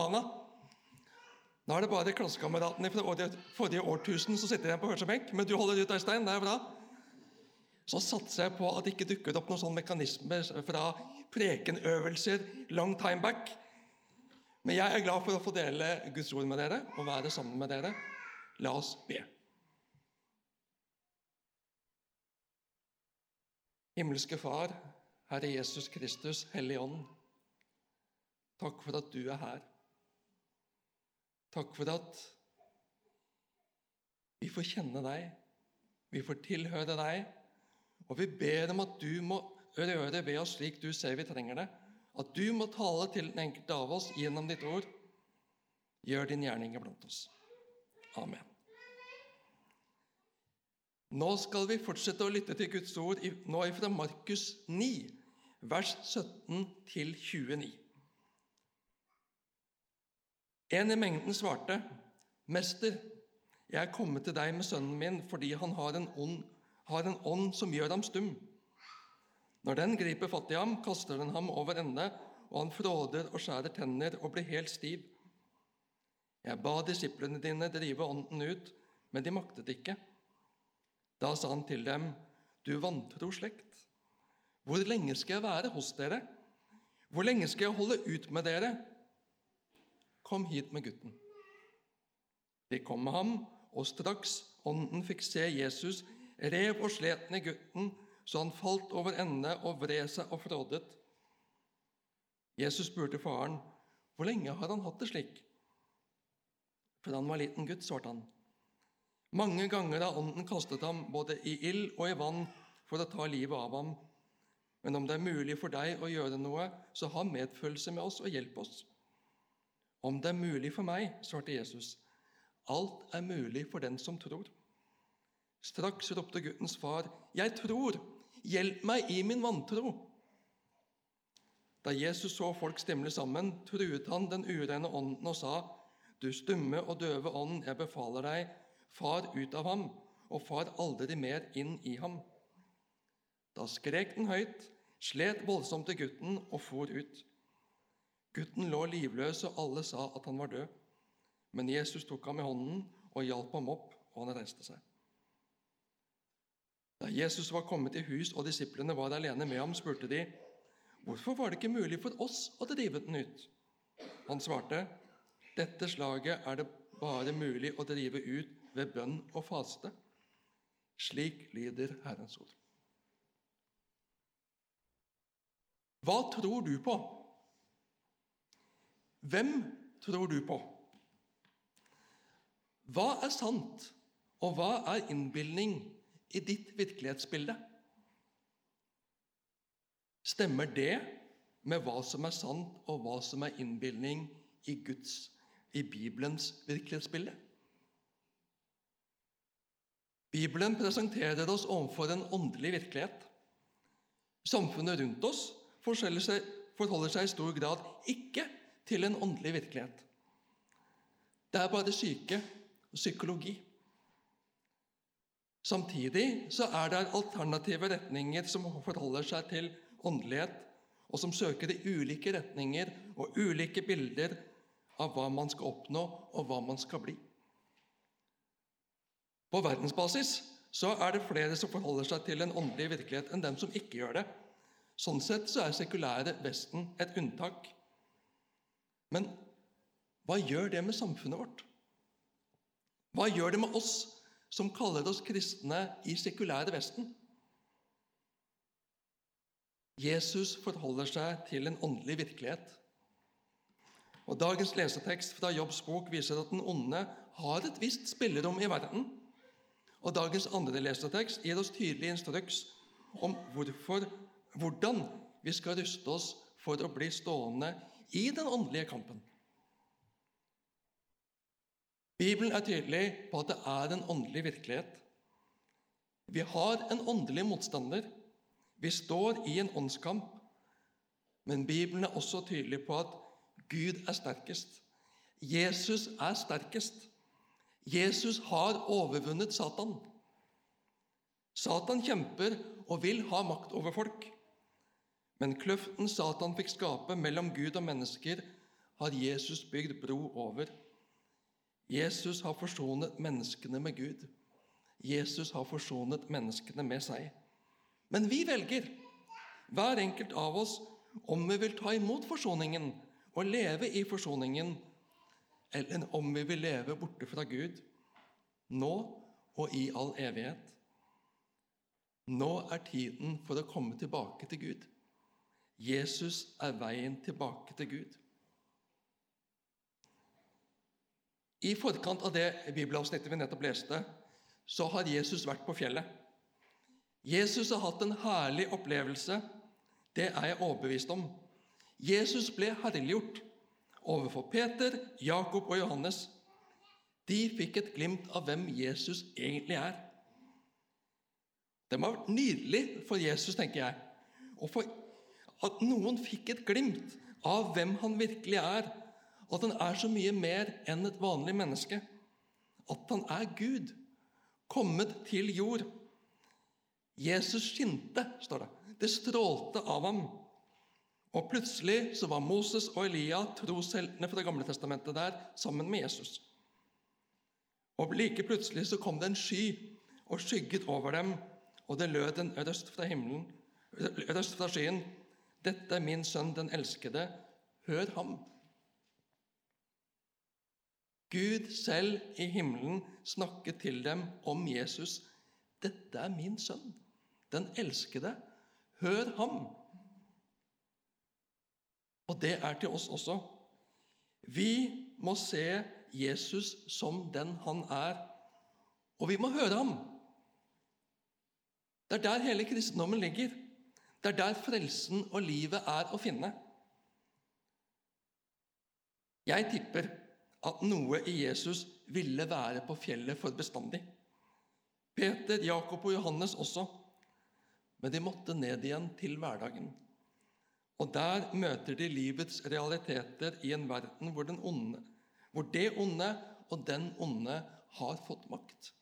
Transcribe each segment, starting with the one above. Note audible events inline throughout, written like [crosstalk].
Havana. Nå er det bare klassekameratene fra forrige årtusen som sitter igjen på første men du holder ut, Øystein. Det er bra. Så satser jeg på at det ikke dukker opp noen sånne mekanismer fra prekenøvelser long time back. Men jeg er glad for å få dele Guds ord med dere og være sammen med dere. La oss be. Himmelske Far, Herre Jesus Kristus, Hellige Ånd. Takk for at du er her. Takk for at vi får kjenne deg, vi får tilhøre deg, og vi ber om at du må røre ved oss slik du ser vi trenger det. At du må tale til den enkelte av oss gjennom ditt ord. Gjør din gjerning blant oss. Amen. Nå skal vi fortsette å lytte til Guds ord nå fra Markus 9, vers 17 til 29. En i mengden svarte, 'Mester, jeg er kommet til deg med sønnen min fordi han har en ånd, har en ånd som gjør ham stum.' Når den griper fatt i ham, kaster den ham over ende, og han fråder og skjærer tenner og blir helt stiv. Jeg ba disiplene dine drive ånden ut, men de maktet ikke. Da sa han til dem, Du vantro slekt, hvor lenge skal jeg være hos dere? Hvor lenge skal jeg holde ut med dere? Kom hit med gutten. De kom med ham, og straks ånden fikk se Jesus, rev og slet ned gutten, så han falt over ende og vred seg og frådet. Jesus spurte faren, 'Hvor lenge har han hatt det slik?' For han var liten gutt, svarte han. Mange ganger har ånden kastet ham både i ild og i vann for å ta livet av ham. Men om det er mulig for deg å gjøre noe, så ha medfølelse med oss og hjelp oss. Om det er mulig for meg, svarte Jesus, alt er mulig for den som tror. Straks ropte guttens far, 'Jeg tror! Hjelp meg i min vantro!' Da Jesus så folk stimle sammen, truet han den urene ånden og sa, 'Du stumme og døve ånd, jeg befaler deg, far ut av ham, og far aldri mer inn i ham.' Da skrek den høyt, slet voldsomt til gutten og for ut. Gutten lå livløs, og alle sa at han var død. Men Jesus tok ham i hånden og hjalp ham opp, og han reiste seg. Da Jesus var kommet i hus og disiplene var alene med ham, spurte de, 'Hvorfor var det ikke mulig for oss å drive den ut?' Han svarte, 'Dette slaget er det bare mulig å drive ut ved bønn og faste.' Slik lyder Herrens ord. Hva tror du på? Hvem tror du på? Hva er sant, og hva er innbilning i ditt virkelighetsbilde? Stemmer det med hva som er sant, og hva som er innbilning i Guds, i Bibelens virkelighetsbilde? Bibelen presenterer oss overfor en åndelig virkelighet. Samfunnet rundt oss forholder seg i stor grad ikke til en åndelig virkelighet. Det er bare syke og psykologi. Samtidig så er det alternative retninger som forholder seg til åndelighet, og som søker i ulike retninger og ulike bilder av hva man skal oppnå, og hva man skal bli. På verdensbasis så er det flere som forholder seg til en åndelig virkelighet, enn dem som ikke gjør det. Sånn sett så er sekulære Vesten et unntak. Men hva gjør det med samfunnet vårt? Hva gjør det med oss som kaller oss kristne i sekulære Vesten? Jesus forholder seg til en åndelig virkelighet. Og Dagens lesetekst fra Jobbs bok viser at den onde har et visst spillerom i verden. Og dagens andre lesetekst gir oss tydelig instruks om hvorfor, hvordan vi skal ruste oss for å bli stående i den åndelige kampen. Bibelen er tydelig på at det er en åndelig virkelighet. Vi har en åndelig motstander. Vi står i en åndskamp. Men Bibelen er også tydelig på at Gud er sterkest. Jesus er sterkest. Jesus har overvunnet Satan. Satan kjemper og vil ha makt over folk. Men kløften Satan fikk skape mellom Gud og mennesker, har Jesus bygd bro over. Jesus har forsonet menneskene med Gud. Jesus har forsonet menneskene med seg. Men vi velger, hver enkelt av oss, om vi vil ta imot forsoningen og leve i forsoningen, eller om vi vil leve borte fra Gud, nå og i all evighet. Nå er tiden for å komme tilbake til Gud. Jesus er veien tilbake til Gud. I forkant av det bibelavsnittet vi nettopp leste, så har Jesus vært på fjellet. Jesus har hatt en herlig opplevelse. Det er jeg overbevist om. Jesus ble herliggjort overfor Peter, Jakob og Johannes. De fikk et glimt av hvem Jesus egentlig er. Det må ha vært nydelig for Jesus, tenker jeg, og for at noen fikk et glimt av hvem han virkelig er, at han er så mye mer enn et vanlig menneske. At han er Gud kommet til jord. Jesus skinte, står det. Det strålte av ham. Og plutselig så var Moses og Elia, trosheltene fra gamle testamentet, der sammen med Jesus. Og like plutselig så kom det en sky og skygget over dem, og det lød en røst fra himmelen, røst fra skyen. Dette er min sønn, den elskede. Hør ham. Gud selv i himmelen snakket til dem om Jesus. 'Dette er min sønn, den elskede. Hør ham!' Og det er til oss også. Vi må se Jesus som den han er, og vi må høre ham. Det er der hele kristendommen ligger. Det er der frelsen og livet er å finne. Jeg tipper at noe i Jesus ville være på fjellet for bestandig. Peter, Jakob og Johannes også. Men de måtte ned igjen til hverdagen. Og der møter de livets realiteter i en verden hvor, onde, hvor det onde og den onde har fått makt.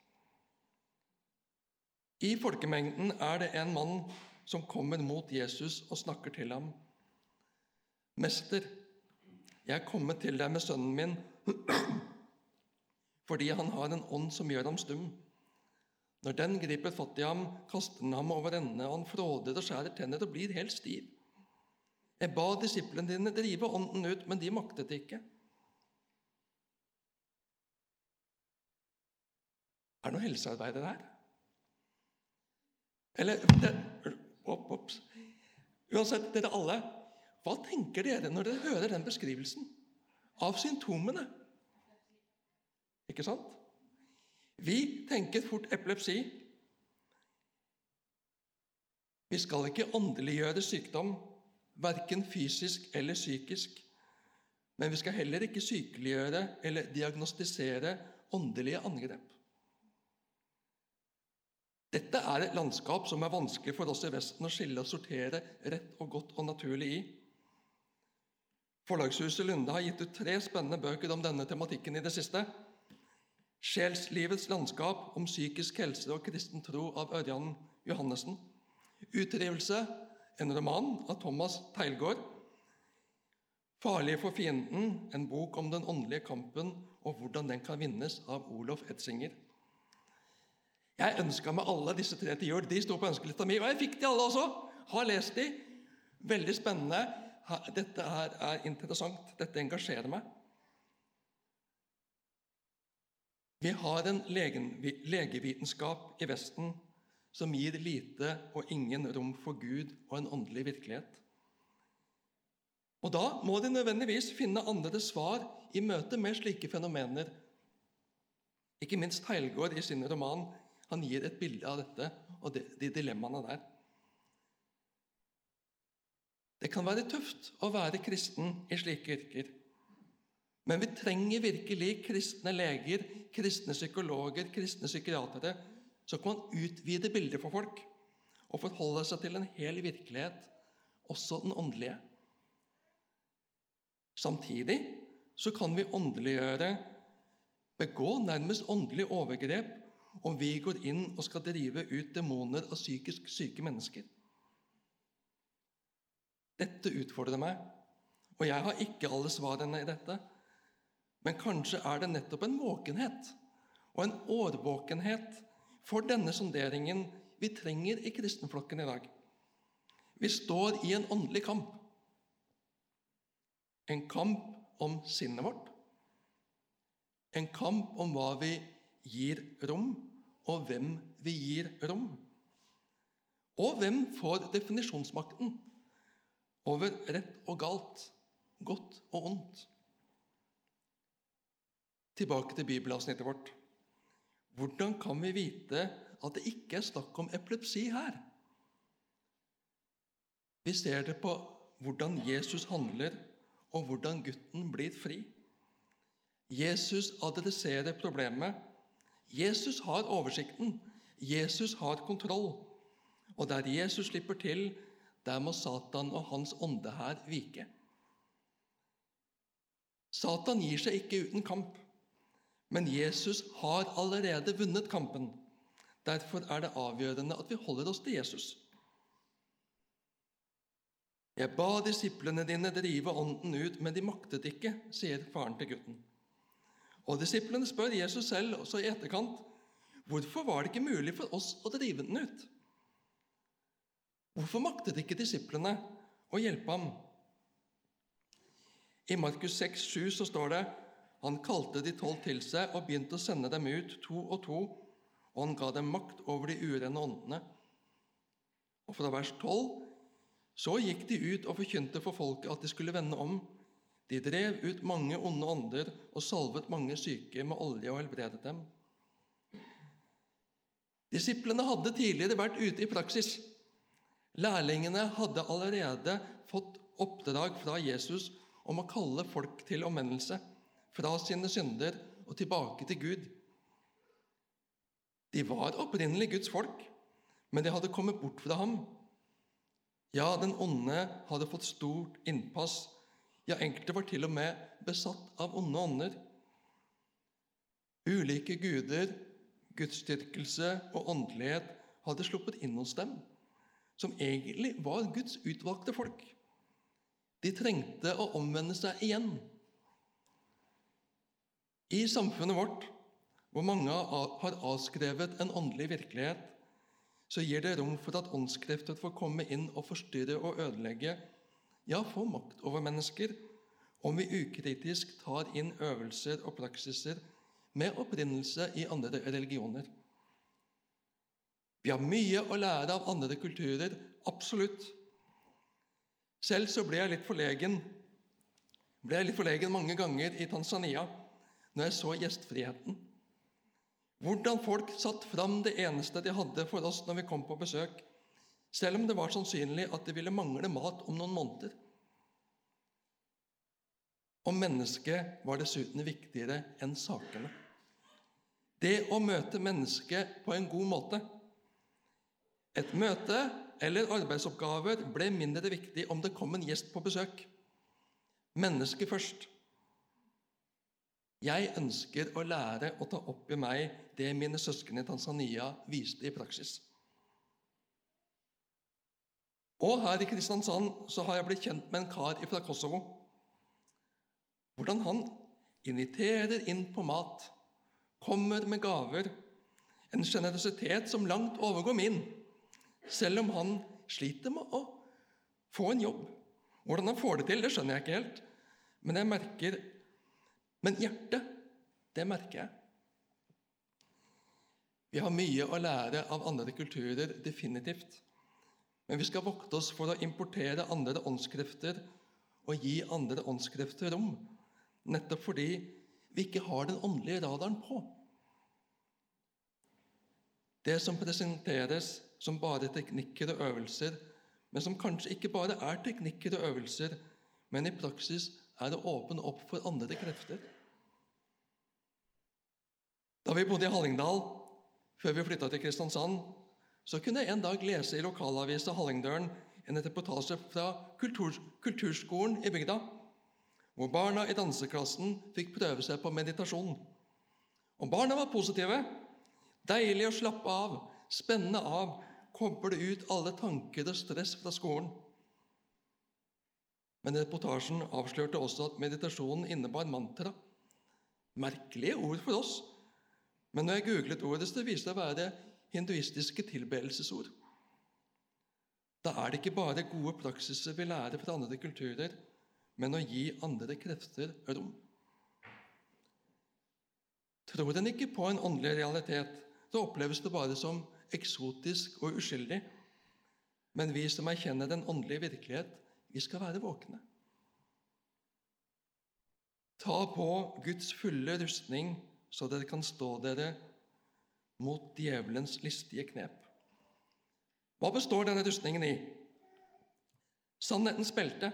I folkemengden er det en mann som kommer mot Jesus og snakker til ham. 'Mester, jeg er kommet til deg med sønnen min [clears throat] fordi han har en ånd som gjør ham stum. Når den griper fatt i ham, kaster den ham over ende, og han fråder og skjærer tenner og blir helt stiv. Jeg ba disiplene dine drive ånden ut, men de maktet ikke. Er det noen helsearbeidere her? Eller det, opp, opp. Uansett, dere alle, hva tenker dere når dere hører den beskrivelsen av symptomene? Ikke sant? Vi tenker fort epilepsi. Vi skal ikke åndeliggjøre sykdom, verken fysisk eller psykisk. Men vi skal heller ikke sykeliggjøre eller diagnostisere åndelige angrep. Dette er et landskap som er vanskelig for oss i Vesten å skille og sortere rett og godt og naturlig i. Forlagshuset Lunde har gitt ut tre spennende bøker om denne tematikken i det siste. 'Sjelslivets landskap om psykisk helse og kristen tro' av Ørjan Johannessen. 'Utrivelse', en roman av Thomas Teilgaard. 'Farlig for fienden', en bok om den åndelige kampen og hvordan den kan vinnes, av Olof Etzinger. Jeg ønska meg alle disse tre til jul. De sto på ønskelista mi, og jeg fikk de alle også. Har lest de. Veldig spennende. Dette her er interessant. Dette engasjerer meg. Vi har en legevitenskap i Vesten som gir lite og ingen rom for Gud og en åndelig virkelighet. Og Da må de nødvendigvis finne andre svar i møte med slike fenomener. Ikke minst Heilgaard i sin roman han gir et bilde av dette og de, de dilemmaene der. Det kan være tøft å være kristen i slike yrker. Men vi trenger virkelig kristne leger, kristne psykologer, kristne psykiatere som kan utvide bildet for folk og forholde seg til en hel virkelighet, også den åndelige. Samtidig så kan vi åndeliggjøre, begå nærmest åndelige overgrep om vi går inn og skal drive ut demoner og psykisk syke mennesker. Dette utfordrer meg Og jeg har ikke alle svarene i dette, men kanskje er det nettopp en våkenhet og en årvåkenhet for denne sonderingen vi trenger i kristenflokken i dag. Vi står i en åndelig kamp. En kamp om sinnet vårt. En kamp om hva vi gir rom, og hvem vi gir rom. Og hvem får definisjonsmakten over rett og galt, godt og ondt? Tilbake til bibelavsnittet vårt. Hvordan kan vi vite at det ikke er snakk om epilepsi her? Vi ser det på hvordan Jesus handler, og hvordan gutten blir fri. Jesus adresserer problemet. Jesus har oversikten. Jesus har kontroll. Og der Jesus slipper til, der må Satan og hans ånde her vike. Satan gir seg ikke uten kamp, men Jesus har allerede vunnet kampen. Derfor er det avgjørende at vi holder oss til Jesus. Jeg ba disiplene dine drive ånden ut, men de maktet ikke, sier faren til gutten. Og Disiplene spør Jesus selv også i etterkant hvorfor var det ikke mulig for oss å drive den ut. Hvorfor maktet ikke disiplene å hjelpe ham? I Markus 6, 7 så står det han kalte de tolv til seg og begynte å sende dem ut to og to, og han ga dem makt over de urene åndene. Og fra vers 12 så gikk de ut og forkynte for folket at de skulle vende om. De drev ut mange onde ånder og salvet mange syke med olje og helbredet dem. Disiplene hadde tidligere vært ute i praksis. Lærlingene hadde allerede fått oppdrag fra Jesus om å kalle folk til omvendelse fra sine synder og tilbake til Gud. De var opprinnelig Guds folk, men de hadde kommet bort fra ham ja, den onde hadde fått stort innpass. Ja, enkelte var til og med besatt av onde ånder. Ulike guder, gudsdyrkelse og åndelighet hadde sluppet inn hos dem, som egentlig var Guds utvalgte folk. De trengte å omvende seg igjen. I samfunnet vårt, hvor mange har avskrevet en åndelig virkelighet, så gir det rom for at åndskrefter får komme inn og forstyrre og ødelegge, ja, få makt over mennesker, om vi ukritisk tar inn øvelser og praksiser med opprinnelse i andre religioner. Vi har mye å lære av andre kulturer, absolutt. Selv så ble jeg litt forlegen ble jeg litt forlegen mange ganger i Tanzania når jeg så gjestfriheten. Hvordan folk satt fram det eneste de hadde for oss når vi kom på besøk, selv om det var sannsynlig at det ville mangle mat om noen måneder. Og mennesket var dessuten viktigere enn sakene. Det å møte mennesket på en god måte. Et møte eller arbeidsoppgaver ble mindre viktig om det kom en gjest på besøk. Mennesket først. Jeg ønsker å lære å ta opp i meg det mine søsken i Tanzania viste i praksis. Og her i Kristiansand så har jeg blitt kjent med en kar fra Kosovo. Hvordan han inviterer inn på mat, kommer med gaver, en sjenerøsitet som langt overgår min, selv om han sliter med å få en jobb. Hvordan han får det til, det skjønner jeg ikke helt, men jeg merker men hjertet, det merker jeg. Vi har mye å lære av andre kulturer, definitivt. Men vi skal vokte oss for å importere andre åndskrefter og gi andre åndskrefter rom, nettopp fordi vi ikke har den åndelige radaren på. Det som presenteres som bare teknikker og øvelser, men som kanskje ikke bare er teknikker og øvelser, men i praksis er å åpne opp for andre krefter. Da vi bodde i Hallingdal før vi flytta til Kristiansand, så kunne jeg en dag lese i lokalavisa Hallingdølen en reportasje fra kultur, kulturskolen i bygda, hvor barna i danseklassen fikk prøve seg på meditasjon. Og barna var positive. Deilig å slappe av, spenne av, koble ut alle tanker og stress fra skolen. men reportasjen avslørte også at meditasjonen innebar mantra. Merkelige ord for oss, men når jeg googlet ordet, så viste det å være hinduistiske tilbedelsesord. Da er det ikke bare gode praksiser vi lærer fra andre kulturer, men å gi andre krefter rom. Tror en ikke på en åndelig realitet, så oppleves det bare som eksotisk og uskyldig. Men vi som erkjenner den åndelige virkelighet, vi skal være våkne. Ta på Guds fulle rustning, så dere kan stå dere mot djevelens listige knep. Hva består denne rustningen i? Sannhetens belte.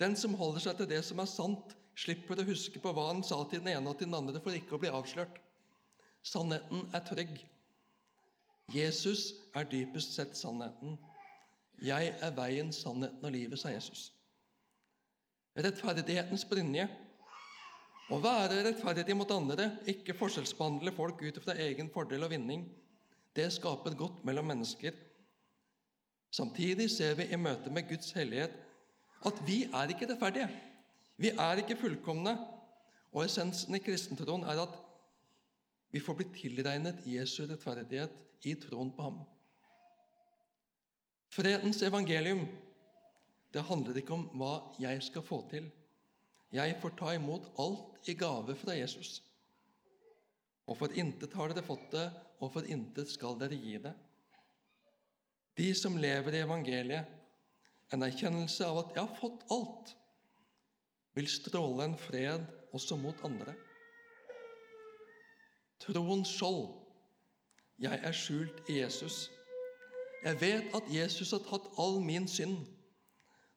Den som holder seg til det som er sant, slipper å huske på hva han sa til den ene og til den andre for ikke å bli avslørt. Sannheten er trygg. Jesus er dypest sett sannheten. Jeg er veien, sannheten og livet, sa Jesus. Rettferdighetens brynje. Å være rettferdig mot andre, ikke forskjellsbehandle folk ut fra egen fordel og vinning, det skaper godt mellom mennesker. Samtidig ser vi i møte med Guds hellighet at vi er ikke rettferdige. Vi er ikke fullkomne. Og essensen i kristentroen er at vi får bli tilregnet Jesu rettferdighet i troen på ham. Fredens evangelium det handler ikke om hva jeg skal få til. Jeg får ta imot alt i gave fra Jesus. Og for intet har dere fått det, og for intet skal dere gi det. De som lever i evangeliet, en erkjennelse av at 'jeg har fått alt', vil stråle en fred også mot andre. Troens skjold. Jeg er skjult i Jesus. Jeg vet at Jesus har tatt all min synd.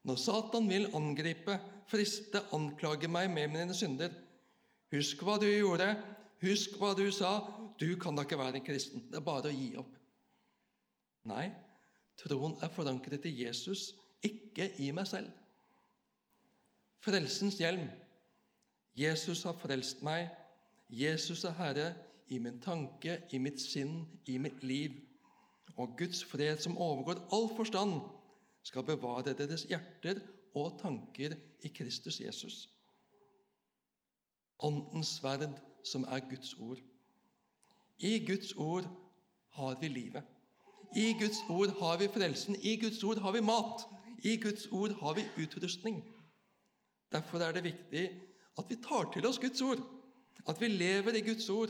Når Satan vil angripe, friste, anklage meg med mine synder Husk hva du gjorde, husk hva du sa. Du kan da ikke være en kristen. Det er bare å gi opp. Nei, troen er forankret i Jesus, ikke i meg selv. Frelsens hjelm. Jesus har frelst meg. Jesus er Herre i min tanke, i mitt sinn, i mitt liv. Og Guds fred, som overgår all forstand, skal bevare deres hjerter og tanker i Kristus Jesus. Åndens sverd, som er Guds ord. I Guds ord har vi livet. I Guds ord har vi frelsen. I Guds ord har vi mat. I Guds ord har vi utrustning. Derfor er det viktig at vi tar til oss Guds ord, at vi lever i Guds ord,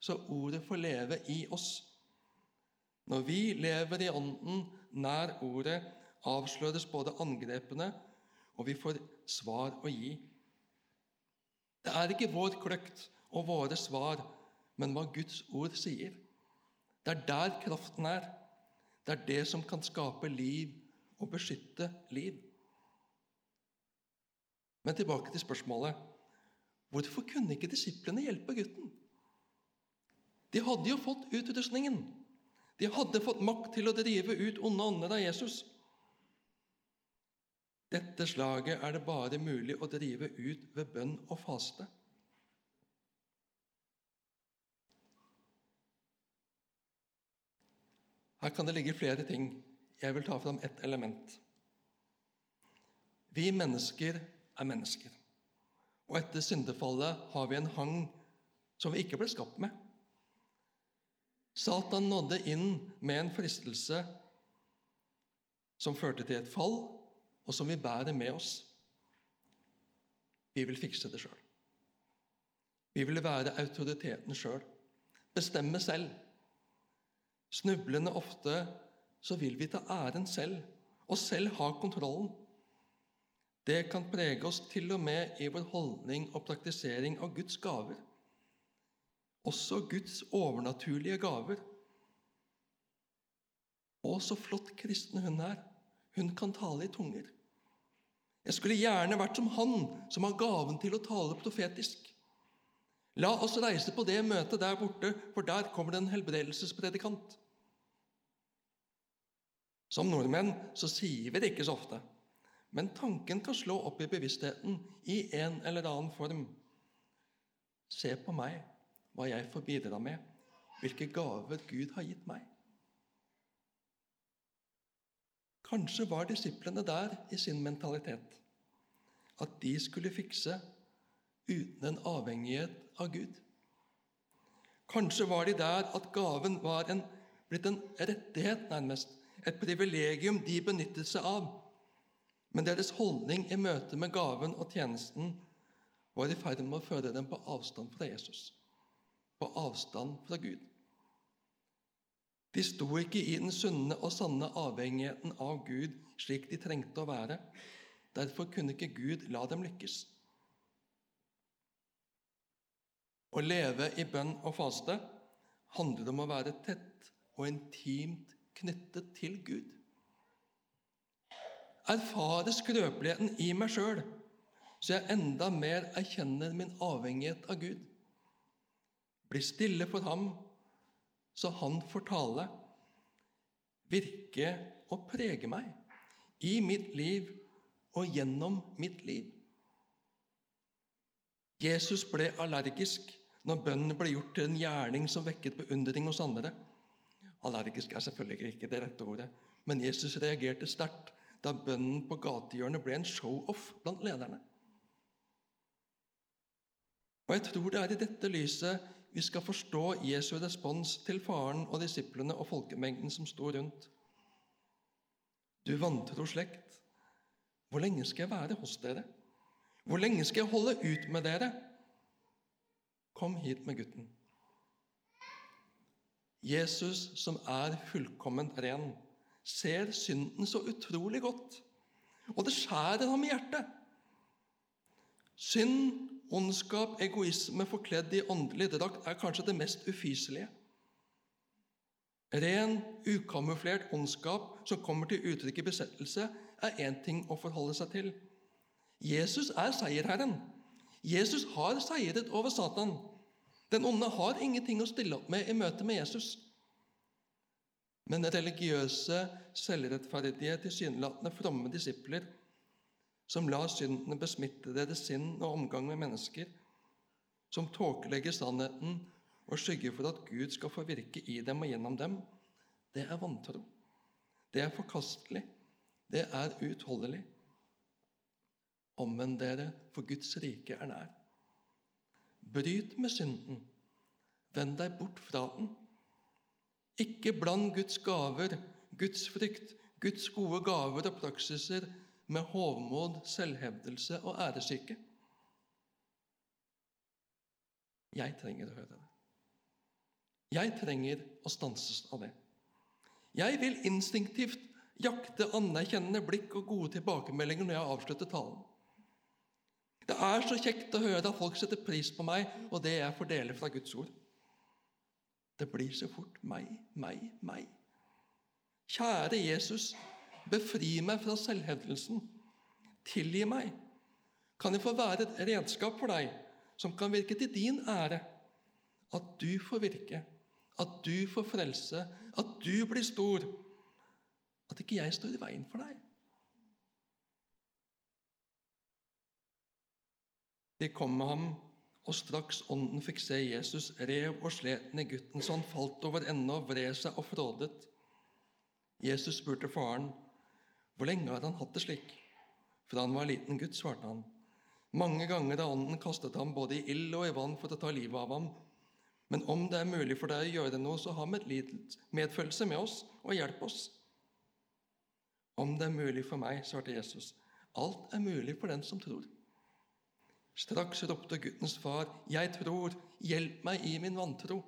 så ordet får leve i oss. Når vi lever i Ånden, nær ordet, avsløres både angrepene, og vi får svar å gi. Det er ikke vår kløkt og våre svar, men hva Guds ord sier. Det er der kraften er. Det er det som kan skape liv og beskytte liv. Men tilbake til spørsmålet hvorfor kunne ikke disiplene hjelpe gutten? De hadde jo fått utrustningen. De hadde fått makt til å drive ut onde ånder av Jesus. Dette slaget er det bare mulig å drive ut ved bønn og faste. Her kan det ligge flere ting. Jeg vil ta fram ett element. Vi mennesker er mennesker. Og etter syndefallet har vi en hang som vi ikke ble skapt med. Satan nådde inn med en fristelse som førte til et fall, og som vi bærer med oss. Vi vil fikse det sjøl. Vi vil være autoriteten sjøl, bestemme selv. Snublende ofte så vil vi ta æren selv, og selv ha kontrollen. Det kan prege oss til og med i vår holdning og praktisering av Guds gaver. Også Guds overnaturlige gaver. Å, så flott kristen hun er. Hun kan tale i tunger. Jeg skulle gjerne vært som han som har gaven til å tale profetisk. La oss reise på det møtet der borte, for der kommer det en helbredelsespredikant. Som nordmenn så sier vi det ikke så ofte, men tanken kan slå opp i bevisstheten i en eller annen form. Se på meg, hva jeg får bidra med, hvilke gaver Gud har gitt meg. Kanskje var disiplene der i sin mentalitet. at de skulle fikse uten en avhengighet av Gud. Kanskje var de der at gaven var en, blitt en rettighet, nærmest, et privilegium de benyttet seg av. Men deres holdning i møte med gaven og tjenesten var i ferd med å føre dem på avstand fra Jesus, på avstand fra Gud. De sto ikke i den sunne og sanne avhengigheten av Gud slik de trengte å være. Derfor kunne ikke Gud la dem lykkes. Å leve i bønn og faste handler om å være tett og intimt knyttet til Gud. Erfare skrøpeligheten i meg sjøl, så jeg enda mer erkjenner min avhengighet av Gud. Bli stille for ham, så han får tale, virke og prege meg i mitt liv og gjennom mitt liv. Jesus ble allergisk når bønnen ble gjort til en gjerning som vekket beundring hos andre. Allergisk er selvfølgelig ikke det rette ordet, men Jesus reagerte sterkt da bønnen på gatehjørnet ble en show-off blant lederne. Og Jeg tror det er i dette lyset vi skal forstå Jesu respons til faren og disiplene og folkemengden som sto rundt. Du vantro slekt, hvor lenge skal jeg være hos dere? Hvor lenge skal jeg holde ut med dere? Kom hit med gutten. Jesus, som er fullkomment ren, ser synden så utrolig godt, og det skjærer ham i hjertet. Synd, ondskap, egoisme forkledd i åndelig drakt er kanskje det mest ufyselige. Ren, ukamuflert ondskap som kommer til uttrykk i besettelse, er én ting å forholde seg til. Jesus er seierherren. Jesus har seiret over Satan. Den onde har ingenting å stille opp med i møte med Jesus. Men religiøse, selvrettferdige, tilsynelatende fromme disipler som lar syndene besmitte deres sinn og omgang med mennesker, som tåkelegger sannheten og skygger for at Gud skal få virke i dem og gjennom dem, det er vantro. Det er forkastelig. Det er utholdelig. Omvend dere, for Guds rike er nær. Bryt med synden. Vend deg bort fra den. Ikke bland Guds gaver, Guds frykt, Guds gode gaver og praksiser med hovmod, selvhevdelse og æresyke. Jeg trenger å høre det. Jeg trenger å stanses av det. Jeg vil instinktivt jakte anerkjennende blikk og gode tilbakemeldinger når jeg avslutter talen. Det er så kjekt å høre at folk setter pris på meg og det jeg fordeler fra Guds ord. Det blir så fort meg, meg, meg. Kjære Jesus, befri meg fra selvhevdelsen. Tilgi meg. Kan jeg få være et redskap for deg som kan virke til din ære? At du får virke, at du får frelse, at du blir stor. At ikke jeg står i veien for deg. De kom med ham, og straks ånden fikk se Jesus, rev og slet ned gutten så han falt over ende og vred seg og frådet. Jesus spurte faren, 'Hvor lenge har han hatt det slik?' Fra han var liten gutt, svarte han. Mange ganger har ånden kastet ham både i ild og i vann for å ta livet av ham. Men om det er mulig for deg å gjøre noe, så ha medfølelse med oss og hjelp oss. Om det er mulig for meg, svarte Jesus. Alt er mulig for den som tror. Straks ropte guttens far, 'Jeg tror, hjelp meg i min vantro.'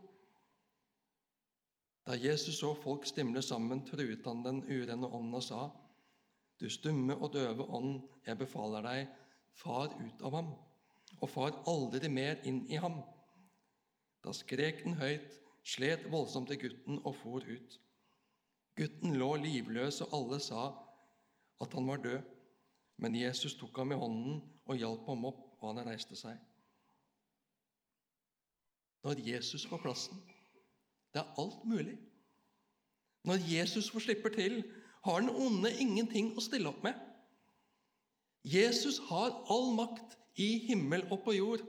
Da Jesus så folk stimle sammen, truet han den urene ånden og sa, 'Du stumme og døve ånd, jeg befaler deg, far ut av ham, og far aldri mer inn i ham.' Da skrek den høyt, slet voldsomt til gutten og for ut. Gutten lå livløs, og alle sa at han var død. Men Jesus tok ham i hånden og hjalp ham opp og han reiste seg. Når Jesus får plassen Det er alt mulig. Når Jesus får slippe til, har den onde ingenting å stille opp med. Jesus har all makt i himmel og på jord.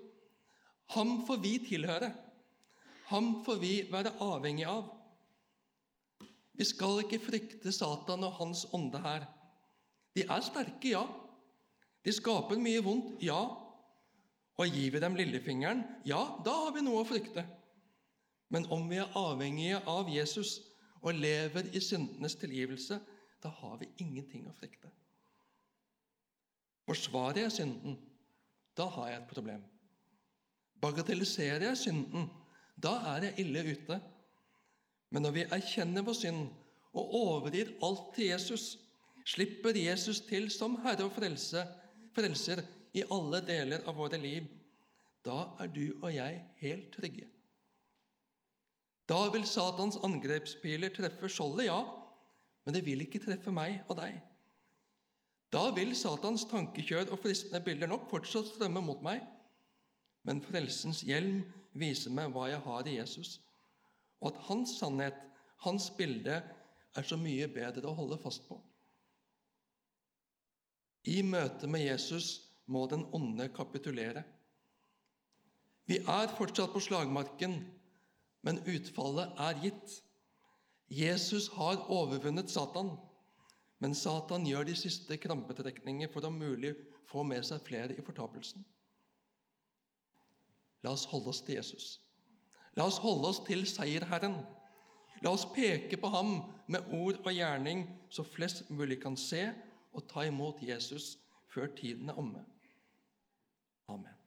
Ham får vi tilhøre. Ham får vi være avhengig av. Vi skal ikke frykte Satan og hans ånde her. De er sterke, ja, De skaper mye vondt, ja. Og gir vi dem lillefingeren, ja, da har vi noe å frykte. Men om vi er avhengige av Jesus og lever i syndenes tilgivelse, da har vi ingenting å frykte. Forsvarer jeg synden, da har jeg et problem. Bagatelliserer jeg synden, da er jeg ille ute. Men når vi erkjenner vår synd og overgir alt til Jesus, slipper Jesus til som Herre og frelse, frelser i alle deler av våre liv, da er du og jeg helt trygge. Da vil Satans angrepspiler treffe skjoldet, ja, men det vil ikke treffe meg og deg. Da vil Satans tankekjør og fristende bilder nok fortsatt strømme mot meg, men frelsens hjelm viser meg hva jeg har i Jesus, og at hans sannhet, hans bilde, er så mye bedre å holde fast på. I møte med Jesus må den onde kapitulere. Vi er fortsatt på slagmarken, men utfallet er gitt. Jesus har overvunnet Satan, men Satan gjør de siste krampetrekninger for om mulig få med seg flere i fortapelsen. La oss holde oss til Jesus. La oss holde oss til seierherren. La oss peke på ham med ord og gjerning, så flest mulig kan se og ta imot Jesus før tiden er omme. Amen.